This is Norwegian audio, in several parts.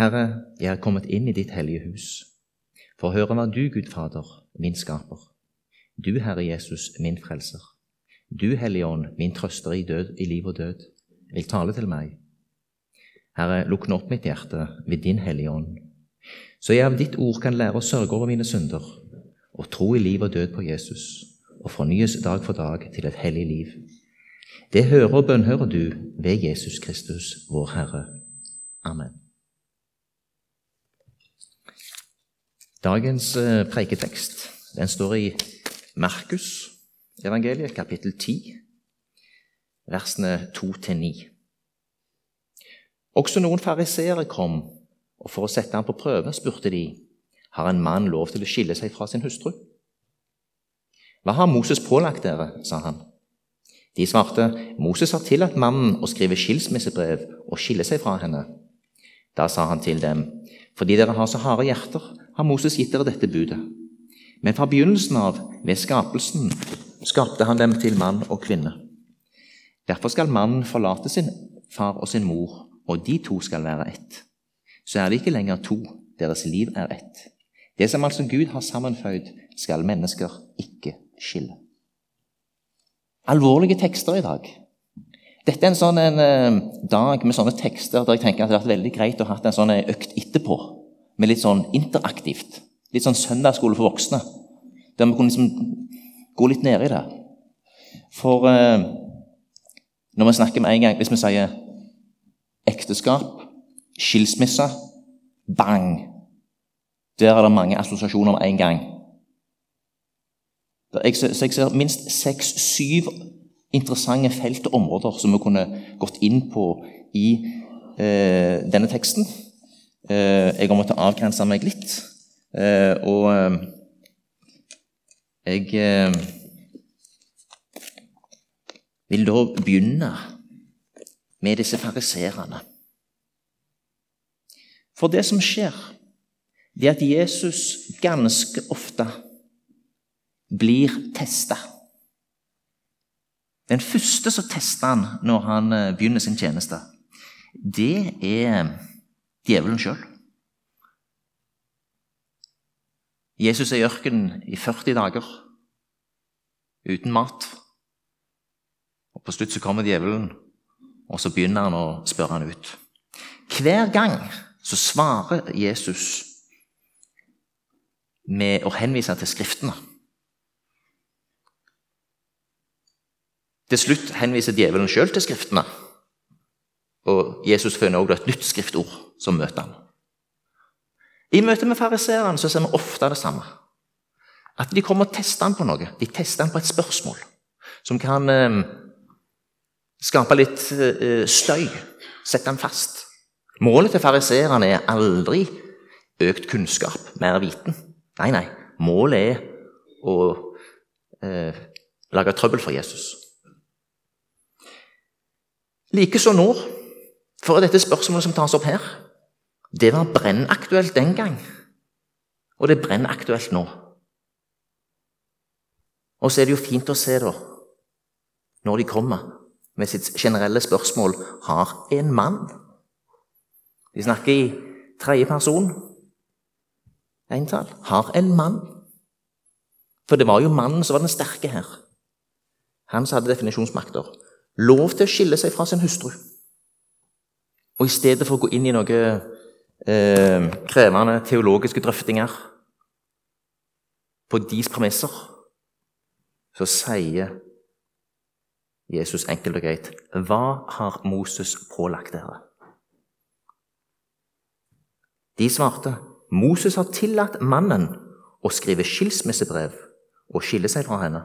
Herre, jeg er kommet inn i ditt hellige hus for å høre hva du, Gud Fader, min skaper, du, Herre Jesus, min frelser, du, Hellige Ånd, min trøster i, død, i liv og død, vil tale til meg. Herre, lukk nå opp mitt hjerte ved din Hellige Ånd, så jeg av ditt ord kan lære å sørge over mine synder og tro i liv og død på Jesus og fornyes dag for dag til et hellig liv. Det hører og bønnhører du ved Jesus Kristus, vår Herre. Amen. Dagens eh, preiketekst den står i Markus, evangeliet, kapittel 10, versene 2-9. Også noen fariseere kom, og for å sette ham på prøve spurte de har en mann lov til å skille seg fra sin hustru. Hva har Moses pålagt dere? sa han. De svarte, Moses har tillatt mannen å skrive skilsmissebrev og skille seg fra henne. Da sa han til dem, fordi dere har så harde hjerter, har Moses gitt dere dette budet. Men fra begynnelsen av, ved skapelsen, skapte han dem til mann og kvinne. Derfor skal mannen forlate sin far og sin mor, og de to skal være ett. Så er det ikke lenger to, deres liv er ett. Det som altså Gud har sammenføyd, skal mennesker ikke skille. Alvorlige tekster i dag. Dette er en sånn en, uh, dag med sånne tekster der jeg tenker at det hadde vært veldig greit å ha en sånn økt etterpå, med litt sånn interaktivt. Litt sånn søndagsskole for voksne, der vi kunne liksom gå litt ned i det. For eh, når vi snakker med en gang Hvis vi sier ekteskap, skilsmisse, bang Der er det mange assosiasjoner med en gang. Jeg, så jeg ser minst seks-syv interessante felt og områder som vi kunne gått inn på i eh, denne teksten. Eh, jeg har måttet avgrense meg litt. Eh, og eh, jeg eh, vil da begynne med disse fariserene. For det som skjer, det er at Jesus ganske ofte blir testa. Den første som tester han når han eh, begynner sin tjeneste, det er djevelen sjøl. Jesus er i ørkenen i 40 dager uten mat. Og På slutt så kommer djevelen, og så begynner han å spørre han ut. Hver gang så svarer Jesus med å henvise til Skriftene. Til slutt henviser djevelen sjøl til Skriftene. Og Jesus finner også et nytt skriftord som møter ham. I møte med fariseerne ser vi ofte det samme. At de kommer og tester ham på noe. De tester ham på et spørsmål som kan eh, skape litt eh, støy, sette ham fast. Målet til fariseerne er aldri økt kunnskap, mer viten. Nei, nei. Målet er å eh, lage trøbbel for Jesus. Likeså nå, for dette spørsmålet som tas opp her, det var brennaktuelt den gang, og det er brennaktuelt nå. Og så er det jo fint å se, da, når de kommer med sitt generelle spørsmål har en mann De snakker i tredje person, entall. Har en mann. For det var jo mannen som var den sterke her. Han som hadde definisjonsmakter lov til å skille seg fra sin hustru. Og i stedet for å gå inn i noen eh, krevende teologiske drøftinger på deres premisser, så sier Jesus enkelt og greit Hva har Moses pålagt dere? De svarte Moses har tillatt mannen å skrive skilsmissebrev og skille seg fra henne.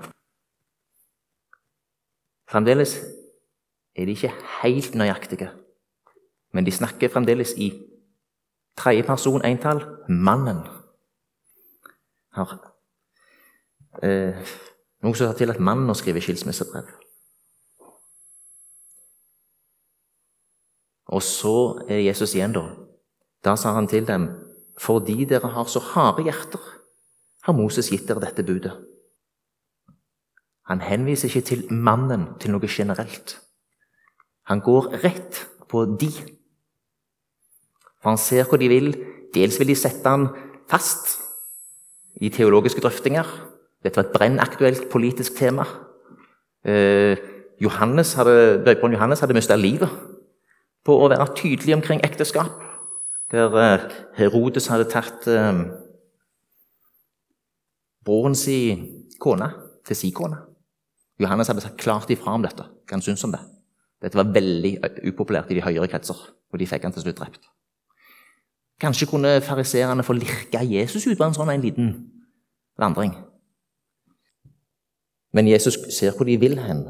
Fremdeles er de ikke helt nøyaktige, men de snakker fremdeles i tredje person entall mannen. Har eh, noe som til at mannen har skrive skilsmissebrev. Og så er Jesus igjen, da. Da sa han til dem, fordi dere har så harde hjerter, har Moses gitt dere dette budet. Han henviser ikke til mannen, til noe generelt. Han går rett på de. For han ser hvor de vil. Dels vil de sette han fast i teologiske drøftinger. Dette var et brennaktuelt politisk tema. Eh, Johannes hadde, Døperen Johannes hadde mista livet på å være tydelig omkring ekteskap. Der eh, Herodes hadde tatt eh, broren sin kone til sin kone. Johannes hadde sagt klart ifra om dette. Hva han syntes om det. Dette var veldig upopulært i de høyere kretser, og de fikk han til slutt drept. Kanskje kunne fariseerne få lirka Jesus ut på en sånn en liten vandring. Men Jesus ser hvor de vil hen,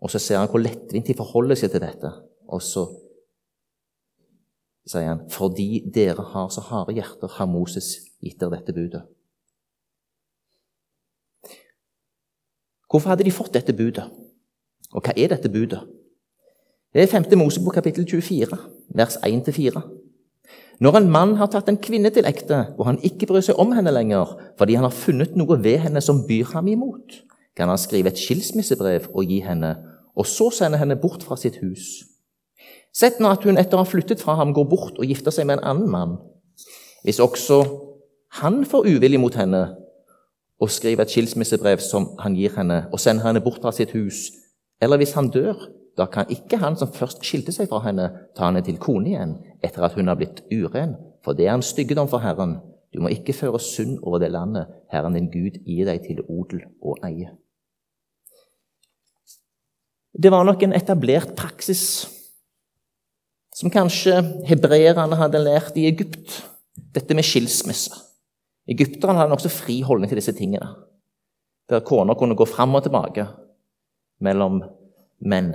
og så ser han hvor lettvint de forholder seg til dette. Og så sier han, fordi dere har så harde hjerter, har Moses gitt dere dette budet. Hvorfor hadde de fått dette budet? Og hva er dette budet? Det er 5. Mosebok kapittel 24, vers 1-4. Når en mann har tatt en kvinne til ekte, og han ikke bryr seg om henne lenger fordi han har funnet noe ved henne som byr ham imot, kan han skrive et skilsmissebrev og gi henne, og så sende henne bort fra sitt hus. Sett nå at hun etter å ha flyttet fra ham går bort og gifter seg med en annen mann. Hvis også han får uvilje mot henne, og skriver et skilsmissebrev som han gir henne, og sender henne bort fra sitt hus. Eller hvis han dør, da kan ikke han som først skilte seg fra henne, ta henne til kone igjen etter at hun har blitt uren, for det er en styggedom for Herren. Du må ikke føre synd over det landet Herren din Gud gir deg til odel og eie. Det var nok en etablert praksis som kanskje hebreerne hadde lært i Egypt, dette med skilsmisse. Egypterne hadde nokså fri holdning til disse tingene, der koner kunne gå fram og tilbake mellom menn.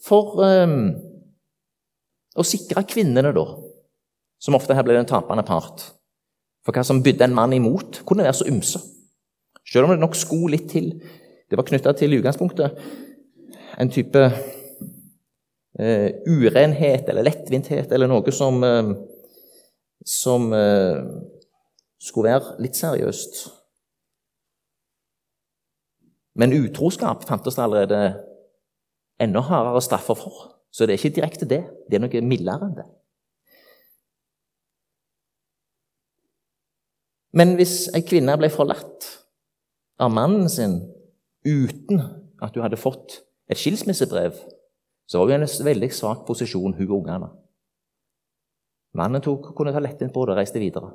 For um, å sikre kvinnene, da, som ofte her ble den tapende part For hva som bydde en mann imot, kunne være så ymse. Selv om det nok skulle litt til. Det var knytta til utgangspunktet en type uh, urenhet eller lettvinthet eller noe som uh, som eh, skulle være litt seriøst. Men utroskap fantes det allerede enda hardere straffer for. Så det er ikke direkte det. Det er noe mildere enn det. Men hvis ei kvinne ble forlatt av mannen sin uten at hun hadde fått et skilsmissebrev, så var hun i en veldig svak posisjon, hun og ungene. Mannen tok, kunne ta lettvint på det og reiste videre.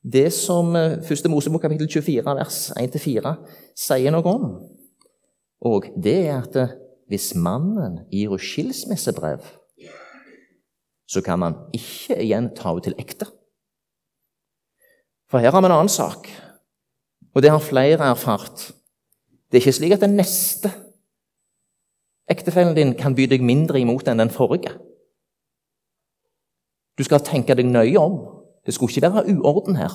Det som 1. Eh, Mosebok kapittel 24 vers 1-4 sier noe om, og det er at eh, hvis mannen gir henne skilsmissebrev, så kan man ikke igjen ta henne til ekte. For her har vi en annen sak, og det har flere erfart. Det er ikke slik at den neste Ektefellen din kan by deg mindre imot enn den forrige. Du skal tenke deg nøye om. Det skulle ikke være uorden her.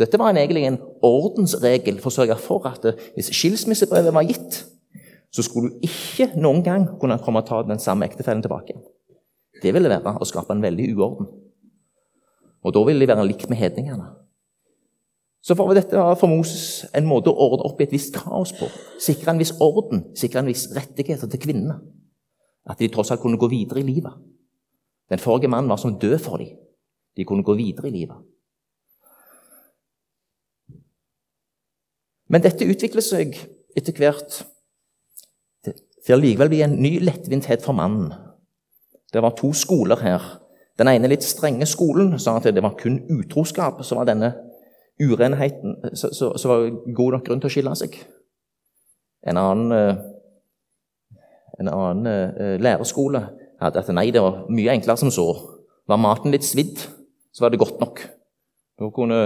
Dette var en, egentlig en ordensregel for å sørge for at hvis skilsmissebrevet var gitt, så skulle du ikke noen gang kunne komme og ta den samme ektefellen tilbake. Det ville være å skape en veldig uorden. Og da ville de være likt med hedningene. Så for dette var for Moses en måte å ordne opp i et visst kaos på. Sikre en viss orden, sikre en viss rettigheter til kvinnene. At de tross alt kunne gå videre i livet. Den forrige mannen var som død for dem. De kunne gå videre i livet. Men dette utvikler seg etter hvert til likevel bli en ny lettvinthet for mannen. Det var to skoler her. Den ene litt strenge skolen sa at det var kun utroskap som var denne urenheten så var det god nok grunn til å skille seg. En annen, eh, en annen eh, lærerskole hadde at nei, det var mye enklere som så. Var maten litt svidd, så var det godt nok. Da kunne,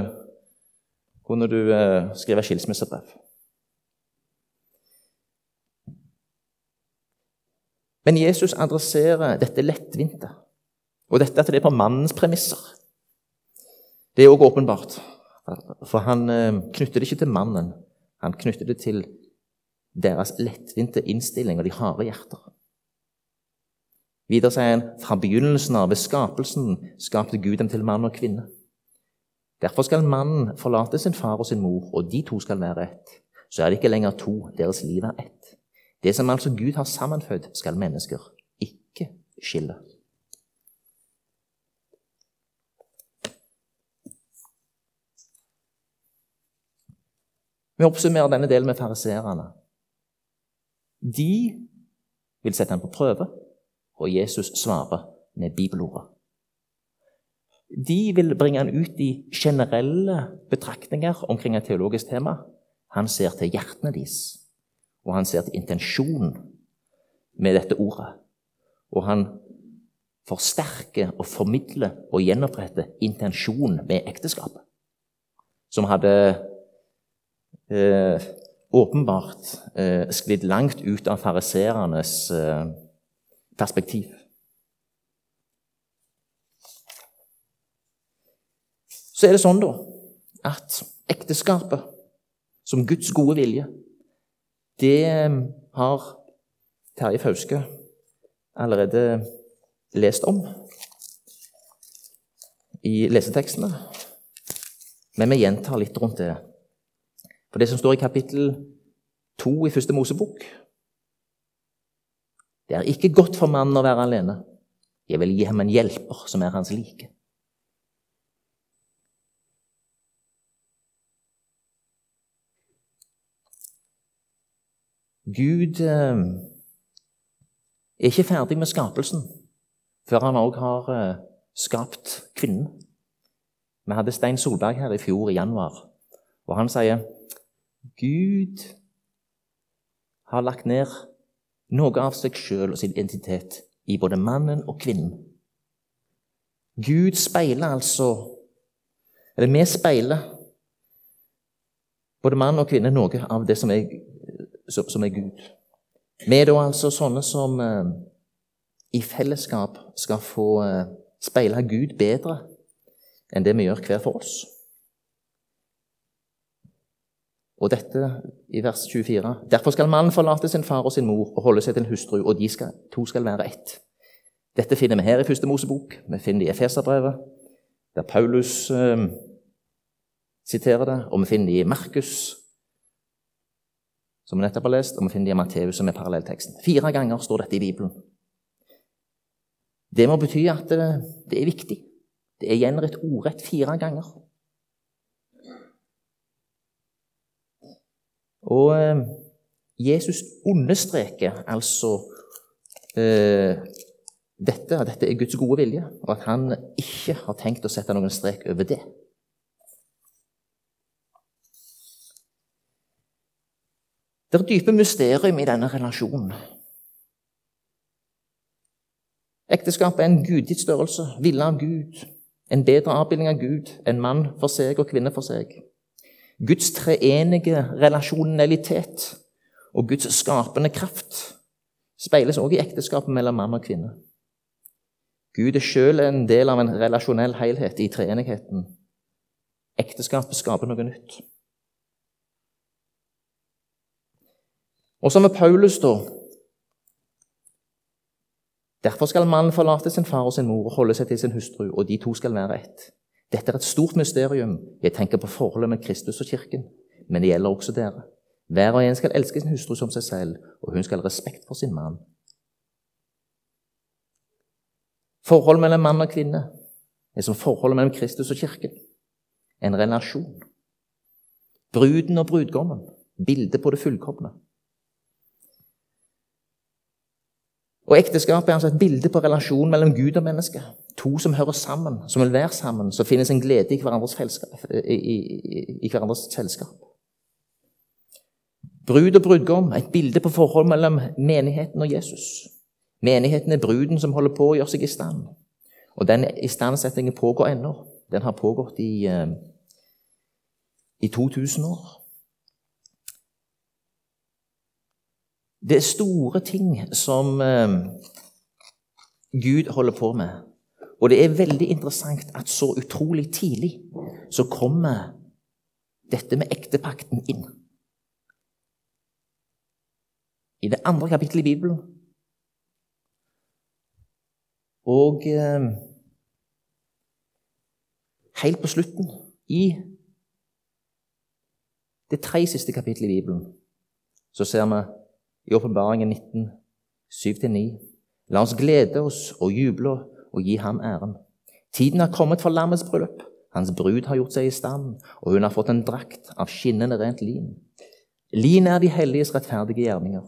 kunne du eh, skrive skilsmissebrev. Men Jesus adresserer dette lettvinte, og dette at det er på mannens premisser. Det er òg åpenbart. For han eh, knytter det ikke til mannen, han knytter det til deres lettvinte innstilling og de harde hjerter. Videre sier han fra begynnelsen av, ved skapelsen, skapte Gud dem til mann og kvinne. Derfor skal mannen forlate sin far og sin mor, og de to skal være ett. Så er det ikke lenger to, deres liv er ett. Det som altså Gud har sammenfødt, skal mennesker ikke skille. Vi oppsummerer denne delen med fariseerne. De vil sette ham på prøve, og Jesus svarer med bibelordet. De vil bringe han ut i generelle betraktninger omkring et teologisk tema. Han ser til hjertene deres, og han ser til intensjonen med dette ordet. Og han forsterker og formidler og gjenoppretter intensjonen med ekteskapet, som hadde eh, åpenbart eh, sklidd langt ut av fariseernes eh, perspektiv. Så er det sånn, da, at ekteskapet som Guds gode vilje, det eh, har Terje Fauske allerede lest om i lesetekstene. Men vi gjentar litt rundt det. For det som står i kapittel 2 i første Mosebok Det er ikke godt for mannen å være alene. Jeg vil gi ham en hjelper som er hans like. Gud eh, er ikke ferdig med skapelsen før han òg har eh, skapt kvinnen. Vi hadde Stein Solberg her i fjor, i januar, og han sier Gud har lagt ned noe av seg sjøl og sin identitet i både mannen og kvinnen. Gud speiler altså Eller vi speiler både mann og kvinne noe av det som er, som er Gud. Vi er da altså sånne som eh, i fellesskap skal få eh, speile Gud bedre enn det vi gjør hver for oss. Og dette i vers 24. Derfor skal mannen forlate sin far og sin mor og holde seg til en hustru, og de skal, to skal være ett. Dette finner vi her i første Mosebok, vi finner det i Efeserbrevet, der Paulus eh, siterer det, og vi finner det i Markus, som vi nettopp har lest, og vi finner det i Matteus, som er parallellteksten. Fire ganger står dette i Bibelen. Det må bety at det, det er viktig. Det er gjenrett ordrett fire ganger. Og eh, Jesus understreker altså eh, dette, at dette er Guds gode vilje, og at han ikke har tenkt å sette noen strek over det. Det er dype mysterium i denne relasjonen. Ekteskapet er en gudgitt størrelse, ville av Gud. En bedre avbildning av Gud enn mann for seg og kvinne for seg. Guds treenige relasjonalitet og Guds skapende kraft speiles også i ekteskapet mellom mann og kvinne. Gud er sjøl en del av en relasjonell helhet i treenigheten. Ekteskapet skaper noe nytt. Og så med Paulus, da. Derfor skal mannen forlate sin far og sin mor og holde seg til sin hustru, og de to skal være ett. Dette er et stort mysterium. Jeg tenker på forholdet med Kristus og Kirken. Men det gjelder også dere. Hver og en skal elske sin hustru som seg selv, og hun skal ha respekt for sin mann. Forholdet mellom mann og kvinne er som forholdet mellom Kristus og Kirken. En relasjon. Bruden og brudgommen. Bildet på det fullkomne. Og Ekteskapet er altså et bilde på relasjonen mellom Gud og menneske. To som hører sammen, som vil være sammen. Så finnes en glede i hverandres, i, i, i hverandres selskap. Brud og brudgom, et bilde på forhold mellom menigheten og Jesus. Menigheten er bruden som holder på å gjøre seg i stand. Og den istandsettingen pågår ennå. Den har pågått i, eh, i 2000 år. Det er store ting som eh, Gud holder på med. Og det er veldig interessant at så utrolig tidlig så kommer dette med ektepakten inn. I det andre kapittelet i Bibelen. Og eh, helt på slutten, i det tre siste kapittelet i Bibelen, så ser vi i Åpenbaringen 19, 7-9. La oss glede oss og juble og gi ham æren. Tiden har kommet for lammets bryllup. Hans brud har gjort seg i stand, og hun har fått en drakt av skinnende rent lin. Lin er de helliges rettferdige gjerninger.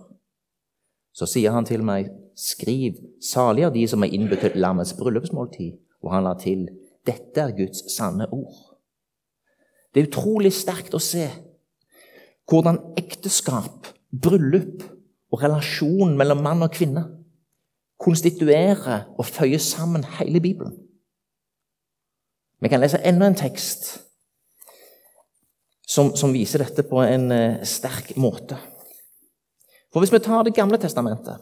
Så sier han til meg, skriv, salig er de som er innbudt lammets bryllupsmåltid. Og han la til, dette er Guds sanne ord. Det er utrolig sterkt å se hvordan ekteskap, bryllup og relasjon mellom mann og kvinne konstituerer og føyer sammen hele Bibelen. Vi kan lese enda en tekst som, som viser dette på en uh, sterk måte. For Hvis vi tar Det gamle testamentet,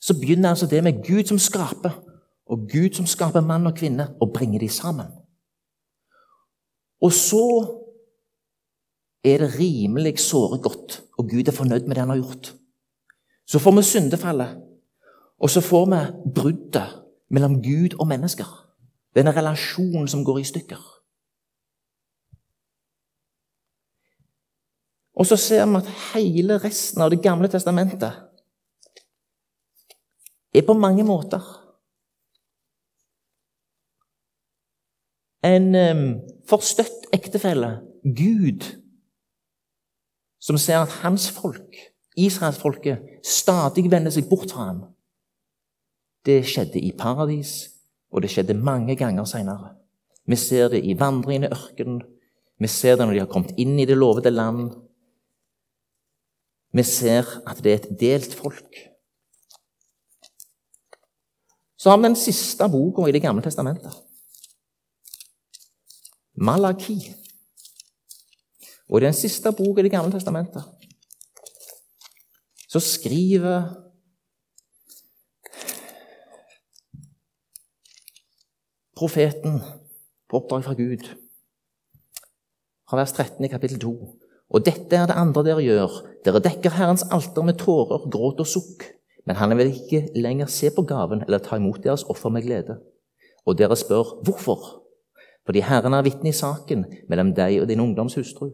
så begynner altså det med Gud som skaper, og Gud som skaper mann og kvinne, og bringer de sammen. Og så er det rimelig såre godt, og Gud er fornøyd med det han har gjort. Så får vi syndefallet, og så får vi bruddet mellom Gud og mennesker. Denne relasjonen som går i stykker. Og så ser vi at hele resten av Det gamle testamentet er på mange måter en forstøtt ektefelle, Gud, som ser at hans folk, israelsfolket, stadig vender seg bort fra ham. Det skjedde i paradis, og det skjedde mange ganger seinere. Vi ser det i vandringen i ørkenen. Vi ser det når de har kommet inn i det lovede land. Vi ser at det er et delt folk. Så har vi den siste boka i Det gamle testamentet. Malaki. Og i den siste boka i Det gamle testamentet så skriver profeten på oppdrag fra Gud. Fra vers 13 i kapittel 2. Og dette er det andre dere gjør. Dere dekker Herrens alter med tårer, gråt og sukk. Men han vil ikke lenger se på gaven eller ta imot deres offer med glede. Og dere spør hvorfor? Fordi Herren er vitne i saken mellom deg og din ungdoms hustru.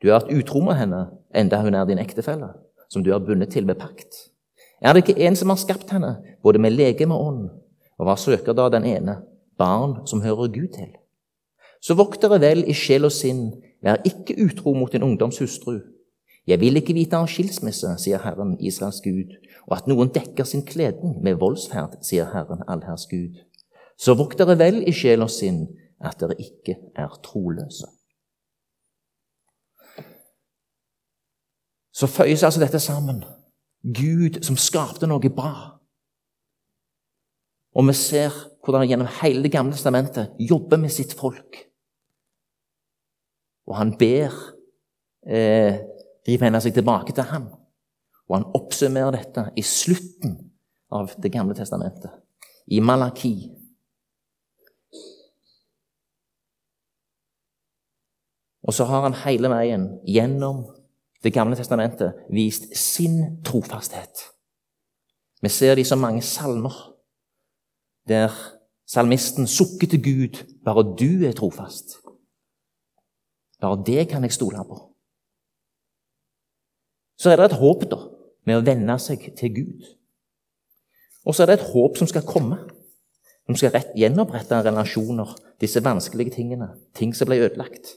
Du har vært utro med henne, enda hun er din ektefelle, som du er bundet til ved pakt. Er det ikke en som har skapt henne, både med legeme og ånd? Og hva søker da den ene? barn som hører Gud til. Så vokt dere vel i sjel og sinn, vær ikke utro mot din ungdoms hustru. Jeg vil ikke vite av skilsmisse, sier Herren, Israels Gud, og at noen dekker sin kledning med voldsferd, sier Herren, allherrs Gud. Så vokt dere vel i sjel og sinn, at dere ikke er troløse. Så føyes altså dette sammen. Gud som skapte noe bra. Og vi ser hvordan han gjennom hele Det gamle testamentet jobber med sitt folk. Og han ber eh, de vende seg tilbake til ham. Og han oppsummerer dette i slutten av Det gamle testamentet, i Malaki. Og så har han hele veien gjennom Det gamle testamentet vist sin trofasthet. Vi ser det i så mange salmer der salmisten sukker til Gud bare du er trofast. Bare det kan jeg stole på. Så er det et håp da, med å venne seg til Gud. Og så er det et håp som skal komme. Som skal rett, gjenopprette relasjoner, disse vanskelige tingene. Ting som ble ødelagt.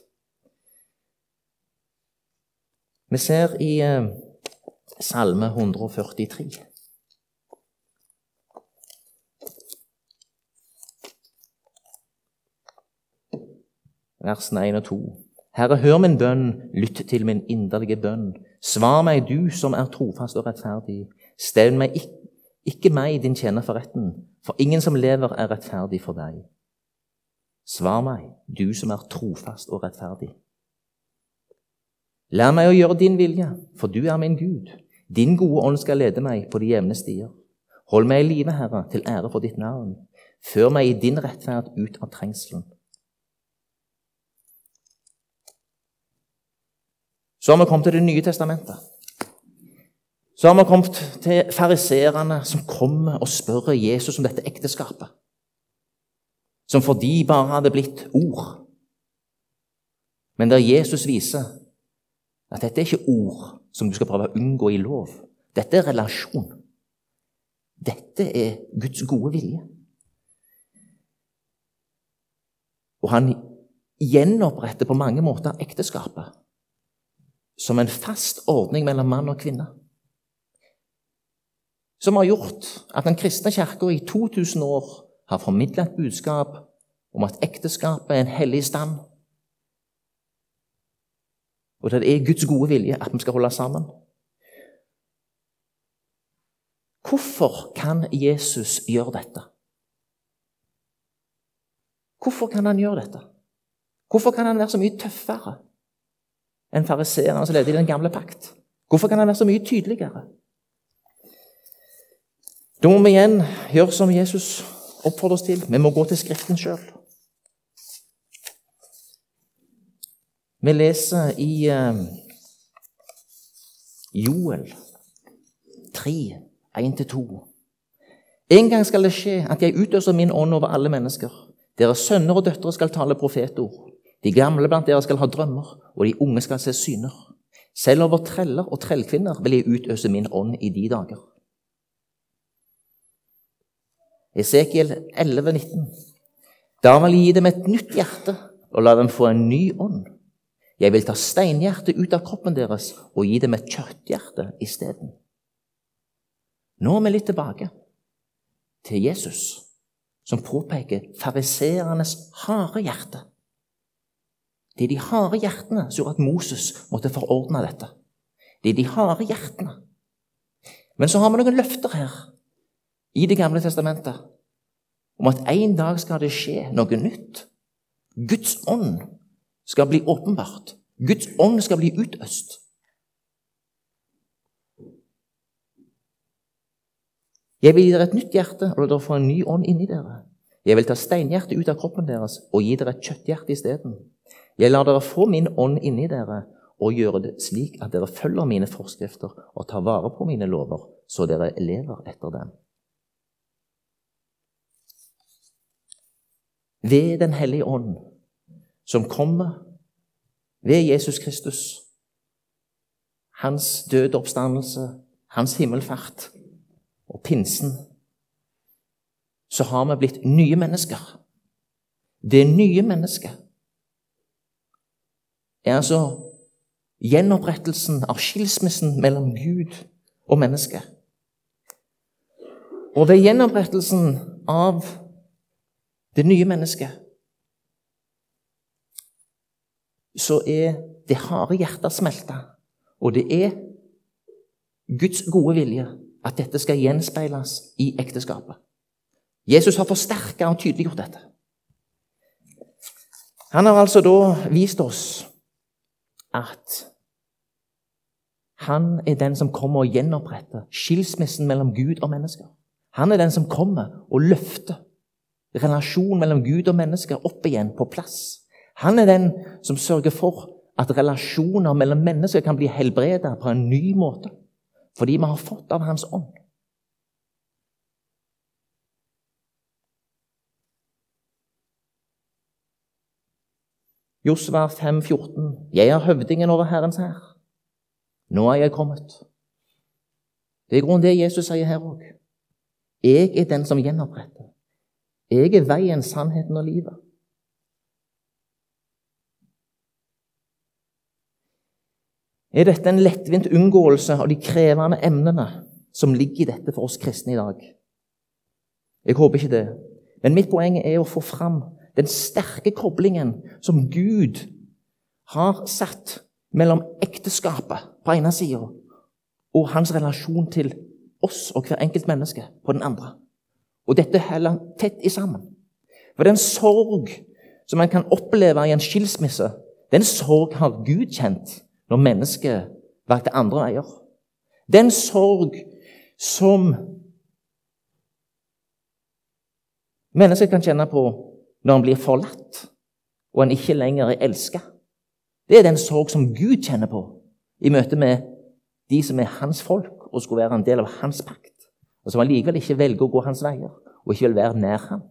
Vi ser i eh, Salme 143 versene 1 og 2. Herre, hør min bønn, lytt til min inderlige bønn. Svar meg, du som er trofast og rettferdig. Stevn meg ikke, ikke meg, din tjener, for retten, for ingen som lever, er rettferdig for deg. Svar meg, du som er trofast og rettferdig. Lær meg å gjøre din vilje, for du er min Gud. Din gode ånd skal lede meg på de jevne stier. Hold meg i live, Herre, til ære for ditt navn. Før meg i din rettferd ut av trengselen. Så har vi kommet til Det nye testamentet. Så har vi kommet til fariserene som kommer og spør Jesus om dette ekteskapet. Som for de bare hadde blitt ord. Men der Jesus viser at dette er ikke ord som du skal prøve å unngå i lov. Dette er relasjon. Dette er Guds gode vilje. Og han gjenoppretter på mange måter ekteskapet som en fast ordning mellom mann og kvinne. Som har gjort at den kristne kirka i 2000 år har formidla et budskap om at ekteskapet er en hellig stand, og det er Guds gode vilje at vi skal holde sammen. Hvorfor kan Jesus gjøre dette? Hvorfor kan han gjøre dette? Hvorfor kan han være så mye tøffere enn fariseerne som levde i den gamle pakt? Hvorfor kan han være så mye tydeligere? Da må vi igjen gjøre som Jesus oppfordrer oss til. Vi må gå til Skriften sjøl. Vi leser i uh, Joel 3 1-2. En gang skal det skje at jeg utøser min ånd over alle mennesker. Deres sønner og døtre skal tale profetord. De gamle blant dere skal ha drømmer, og de unge skal se syner. Selv over treller og trellkvinner vil jeg utøse min ånd i de dager. Esekiel 11, 19. Da vil jeg gi dem et nytt hjerte og la dem få en ny ånd. Jeg vil ta steinhjertet ut av kroppen deres og gi dem et kjøtthjerte isteden. Nå er vi litt tilbake til Jesus, som påpeker fariseernes harde hjerte. Det er de harde hjertene som gjorde at Moses måtte forordne dette. Det er de harde hjertene. Men så har vi noen løfter her i Det gamle testamentet om at en dag skal det skje noe nytt. Guds ånd skal bli åpenbart. Guds ånd skal bli utøst. Jeg vil gi dere et nytt hjerte, og dere får en ny ånd inni dere. Jeg vil ta steinhjertet ut av kroppen deres og gi dere et kjøtthjerte isteden. Jeg lar dere få min ånd inni dere og gjøre det slik at dere følger mine forskrifter og tar vare på mine lover, så dere lever etter dem. Ved Den hellige ånd, som kommer ved Jesus Kristus, hans døde oppstandelse, hans himmelfart, og pinsen, så har vi blitt nye mennesker. Det nye mennesket er altså gjenopprettelsen av skilsmissen mellom Gud og mennesket. Og ved gjenopprettelsen av det nye mennesket så er det harde hjertet smelta, og det er Guds gode vilje at dette skal gjenspeiles i ekteskapet. Jesus har forsterka og tydeliggjort dette. Han har altså da vist oss at han er den som kommer og gjenoppretter skilsmissen mellom Gud og mennesker. Han er den som kommer og løfter relasjonen mellom Gud og mennesker opp igjen på plass. Han er den som sørger for at relasjoner mellom mennesker kan bli helbredet på en ny måte. Fordi vi har fått av Hans ånd. Josva 5,14.: Jeg er høvdingen over Herrens hær. Nå er jeg kommet. Det er grunnen det Jesus sier her òg. Jeg er den som gjenoppretter. Jeg er veien, sannheten og livet. Er dette en lettvint unngåelse av de krevende emnene som ligger i dette for oss kristne i dag? Jeg håper ikke det. Men mitt poeng er å få fram den sterke koblingen som Gud har satt mellom ekteskapet på ene sida og hans relasjon til oss og hver enkelt menneske på den andre. Og dette heller tett i sammen. For den sorg som man kan oppleve i en skilsmisse, den sorg har Gud kjent når mennesket valgte andre veier. Den sorg som mennesket kan kjenne på når han blir forlatt og han ikke lenger er elska. Det er den sorg som Gud kjenner på i møte med de som er hans folk og skulle være en del av hans pakt, og som allikevel ikke velger å gå hans veier og ikke vil være nær ham.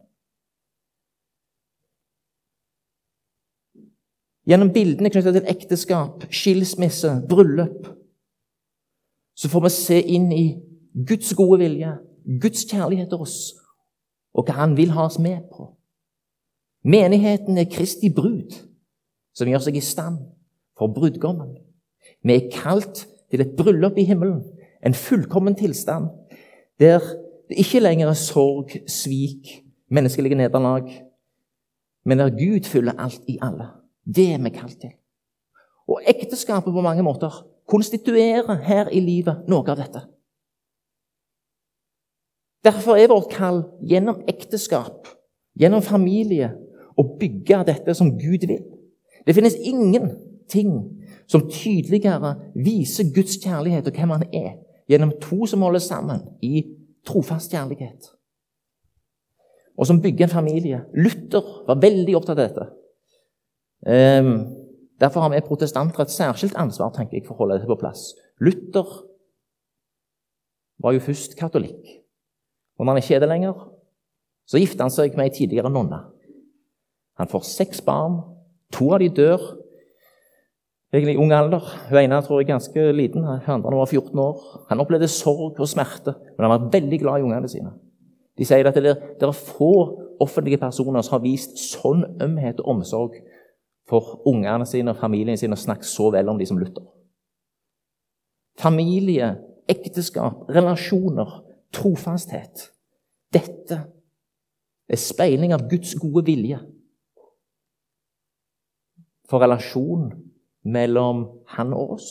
Gjennom bildene knyttet til ekteskap, skilsmisse, bryllup, så får vi se inn i Guds gode vilje, Guds kjærlighet til oss, og hva Han vil ha oss med på. Menigheten er Kristi brud, som gjør seg i stand for brudgommen. Vi er kalt til et bryllup i himmelen, en fullkommen tilstand, der det ikke lenger er sorg, svik, menneskelige nederlag, men der Gud fyller alt i alle. Det er vi kalt til. Og ekteskapet på mange måter konstituerer her i livet noe av dette. Derfor er vårt kall gjennom ekteskap, gjennom familie, å bygge dette som Gud vil. Det finnes ingenting som tydeligere viser Guds kjærlighet og hvem han er, gjennom to som holder sammen i trofast kjærlighet. Og som bygger en familie. Luther var veldig opptatt av dette. Um, Derfor har vi protestanter et særskilt ansvar tenker jeg, for å holde dette på plass. Luther var jo først katolikk. Og når han ikke er det lenger, så gifter han seg med ei tidligere nonne. Han får seks barn. To av de dør egentlig i ung alder. Hun ene tror jeg er ganske liten, hun andre var 14 år. Han opplevde sorg og smerte, men han var veldig glad i ungene sine. De sier at det er, det er få offentlige personer som har vist sånn ømhet og omsorg for ungene sine og familien sin å snakke så vel om de som Luther. Familie, ekteskap, relasjoner, trofasthet. Dette er speiling av Guds gode vilje. For relasjon mellom han og oss.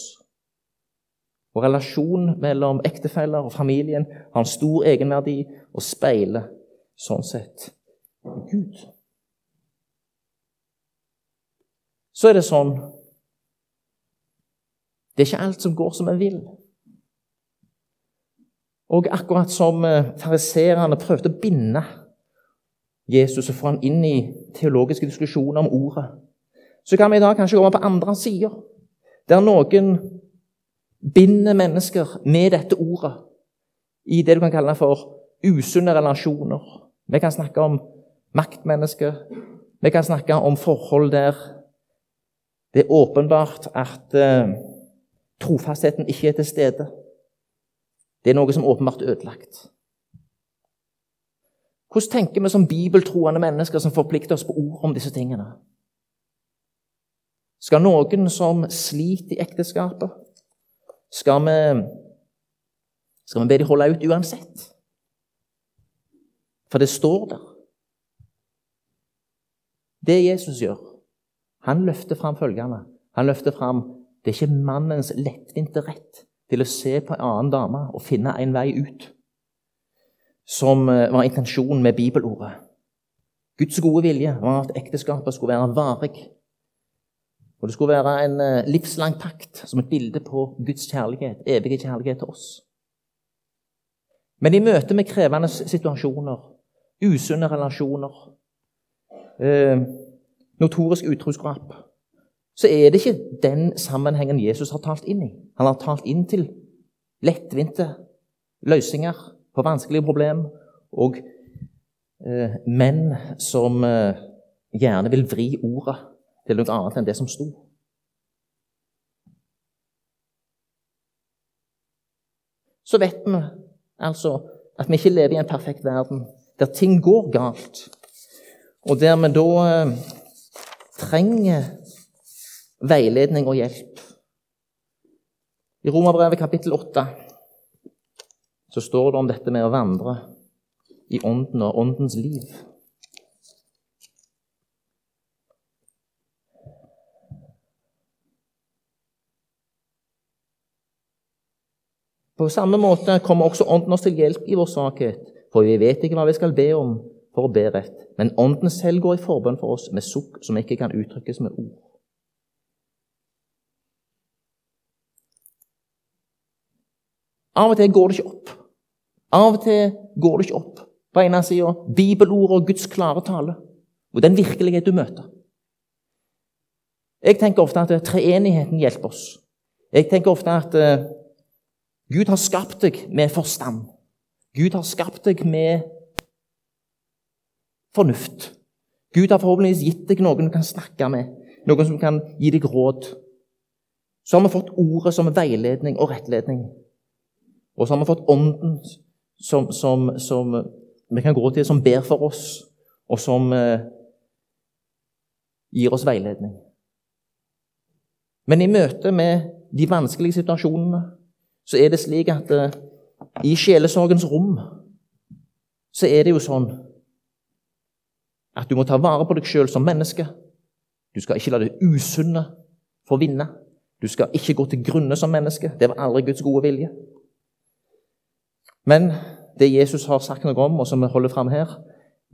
Og relasjonen mellom ektefeller og familien har en stor egenverdi og speiler sånn sett Gud. Så er det sånn Det er ikke alt som går som en vil. Og akkurat som fariserene fariseerne prøvde å binde Jesus og få han inn i teologiske diskusjoner om ordet, så kan vi i dag kanskje gå på andre sider, der noen binder mennesker med dette ordet i det du kan kalle for usunne relasjoner. Vi kan snakke om maktmennesker. Vi kan snakke om forhold der det er åpenbart at eh, trofastheten ikke er til stede. Det er noe som åpenbart er ødelagt. Hvordan tenker vi som bibeltroende mennesker som forplikter oss på ord om disse tingene? Skal noen som sliter i ekteskapet, skal vi, skal vi be dem holde ut uansett? For det står der. Det Jesus gjør, han løfter fram følgende. Han løfter fram det er ikke mannens lettvinte rett til å se på en annen dame og finne en vei ut, som eh, var intensjonen med bibelordet. Guds gode vilje var at ekteskapet skulle være varig. Og det skulle være en eh, livslang pakt, som et bilde på Guds kjærlighet, evige kjærlighet til oss. Men i møte med krevende situasjoner, usunne relasjoner eh, notorisk utroskap, så er det ikke den sammenhengen Jesus har talt inn i. Han har talt inn til lettvinte løsninger på vanskelige problemer og eh, menn som eh, gjerne vil vri ordet til noe annet enn det som sto. Så vet vi altså at vi ikke lever i en perfekt verden der ting går galt, og der vi da eh, trenger veiledning og hjelp. I Romerbrevet kapittel 8 så står det om dette med å vandre i ånden og åndens liv. På samme måte kommer også Ånden oss til hjelp i vår svakhet, for vi vet ikke hva vi skal be om for å be rett. Men Ånden selv går i forbønn for oss med sukk som ikke kan uttrykkes med ord. Av og til går det ikke opp. Av og til går det ikke opp. På ene sida bibelord og Guds klare tale, og den virkelighet du møter. Jeg tenker ofte at treenigheten hjelper oss. Jeg tenker ofte at uh, Gud har skapt deg med forstand. Gud har skapt deg med fornuft. Gud har forhåpentligvis gitt deg noen du kan snakke med, noen som kan gi deg råd. Så har vi fått ordet som veiledning og rettledning. Og så har vi fått Ånden som, som, som vi kan gå til, som ber for oss, og som eh, gir oss veiledning. Men i møte med de vanskelige situasjonene så er det slik at eh, i sjelesorgens rom så er det jo sånn at du må ta vare på deg sjøl som menneske. Du skal ikke la det usunne få vinne. Du skal ikke gå til grunne som menneske. Det var aldri Guds gode vilje. Men det Jesus har sagt noe om, og som vi holder fram her,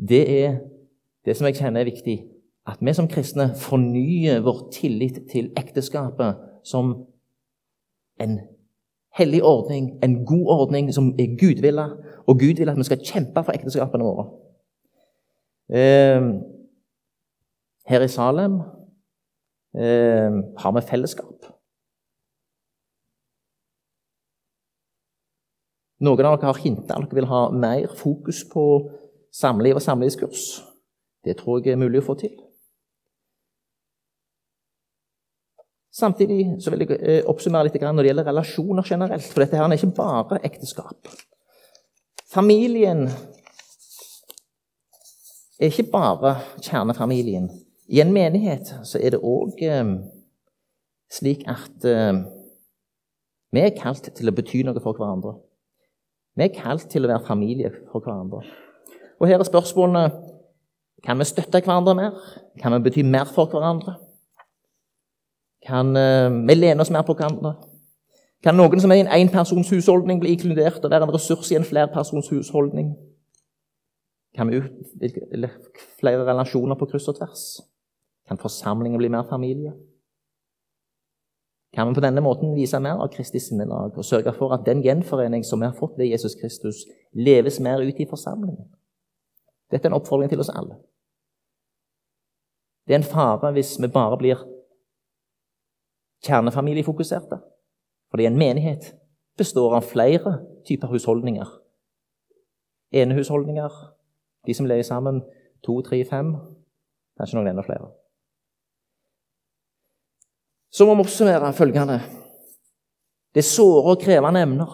det er det som jeg kjenner er viktig. At vi som kristne fornyer vår tillit til ekteskapet som en hellig ordning, en god ordning som er gudvilla. Og Gud vil at vi skal kjempe for ekteskapene våre. Ehm, her i Salem eh, har vi fellesskap. Noen av dere har hintet at dere vil ha mer fokus på samliv og samlivskurs. Det tror jeg er mulig å få til. Samtidig så vil jeg eh, oppsummere litt når det gjelder relasjoner generelt. For dette her er ikke bare ekteskap. Familien er ikke bare kjernefamilien. I en menighet så er det òg eh, slik at eh, vi er kalt til å bety noe for hverandre. Vi er kalt til å være familie for hverandre. Og her er spørsmålene kan vi støtte hverandre mer? Kan vi bety mer for hverandre? Kan eh, vi lene oss mer på hverandre? Kan noen som er i en enpersonshusholdning, bli inkludert og være en ressurs i en flerpersons husholdning? Kan vi utvikle flere relasjoner på kryss og tvers? Kan forsamlingen bli mer familie? kan vi på denne måten vise mer av Kristi sinnelag og sørge for at den gjenforening som vi har fått ved Jesus Kristus, leves mer ut i forsamlingen. Dette er en oppfordring til oss alle. Det er en fare hvis vi bare blir kjernefamiliefokuserte. Fordi en menighet består av flere typer husholdninger. Enehusholdninger, de som leier sammen to, tre, fem, kanskje noen enda flere. Så må vi oppsummere følgende Det er såre og krevende emner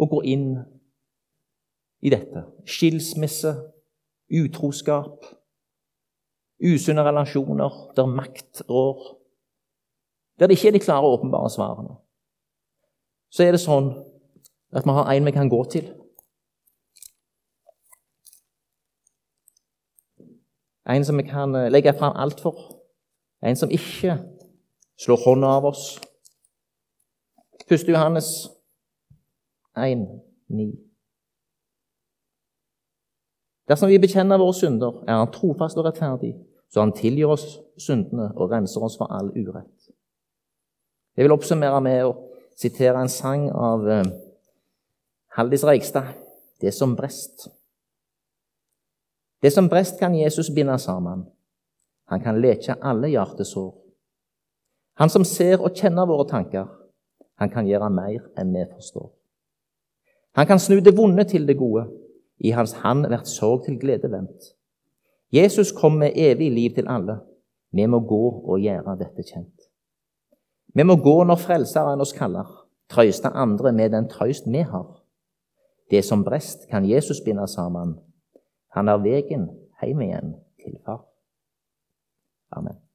å gå inn i dette. Skilsmisse, utroskap, usunne relasjoner der makt rår. Der det ikke er de klare og åpenbare svarene. Så er det sånn at vi har en vi kan gå til. En som vi kan legge fram alt for. En som ikke slår hånda av oss. 1. Johannes 1, 9. Dersom vi bekjenner våre synder, er Han trofast og rettferdig, så Han tilgir oss syndene og renser oss for all urett. Jeg vil oppsummere med å sitere en sang av uh, Haldis Reigstad, 'Det som brest'. Det som brest kan Jesus binde sammen. Han kan leke alle hjertesår. Han som ser og kjenner våre tanker, han kan gjøre mer enn vi forstår. Han kan snu det vonde til det gode. I hans hand blir sorg til glede vendt. Jesus kom med evig liv til alle. Vi må gå og gjøre dette kjent. Vi må gå når Frelseren oss kaller, trøyste andre med den trøyst vi har. Det som brest, kan Jesus binde sammen. Han er vegen hjem igjen til Far. Amen.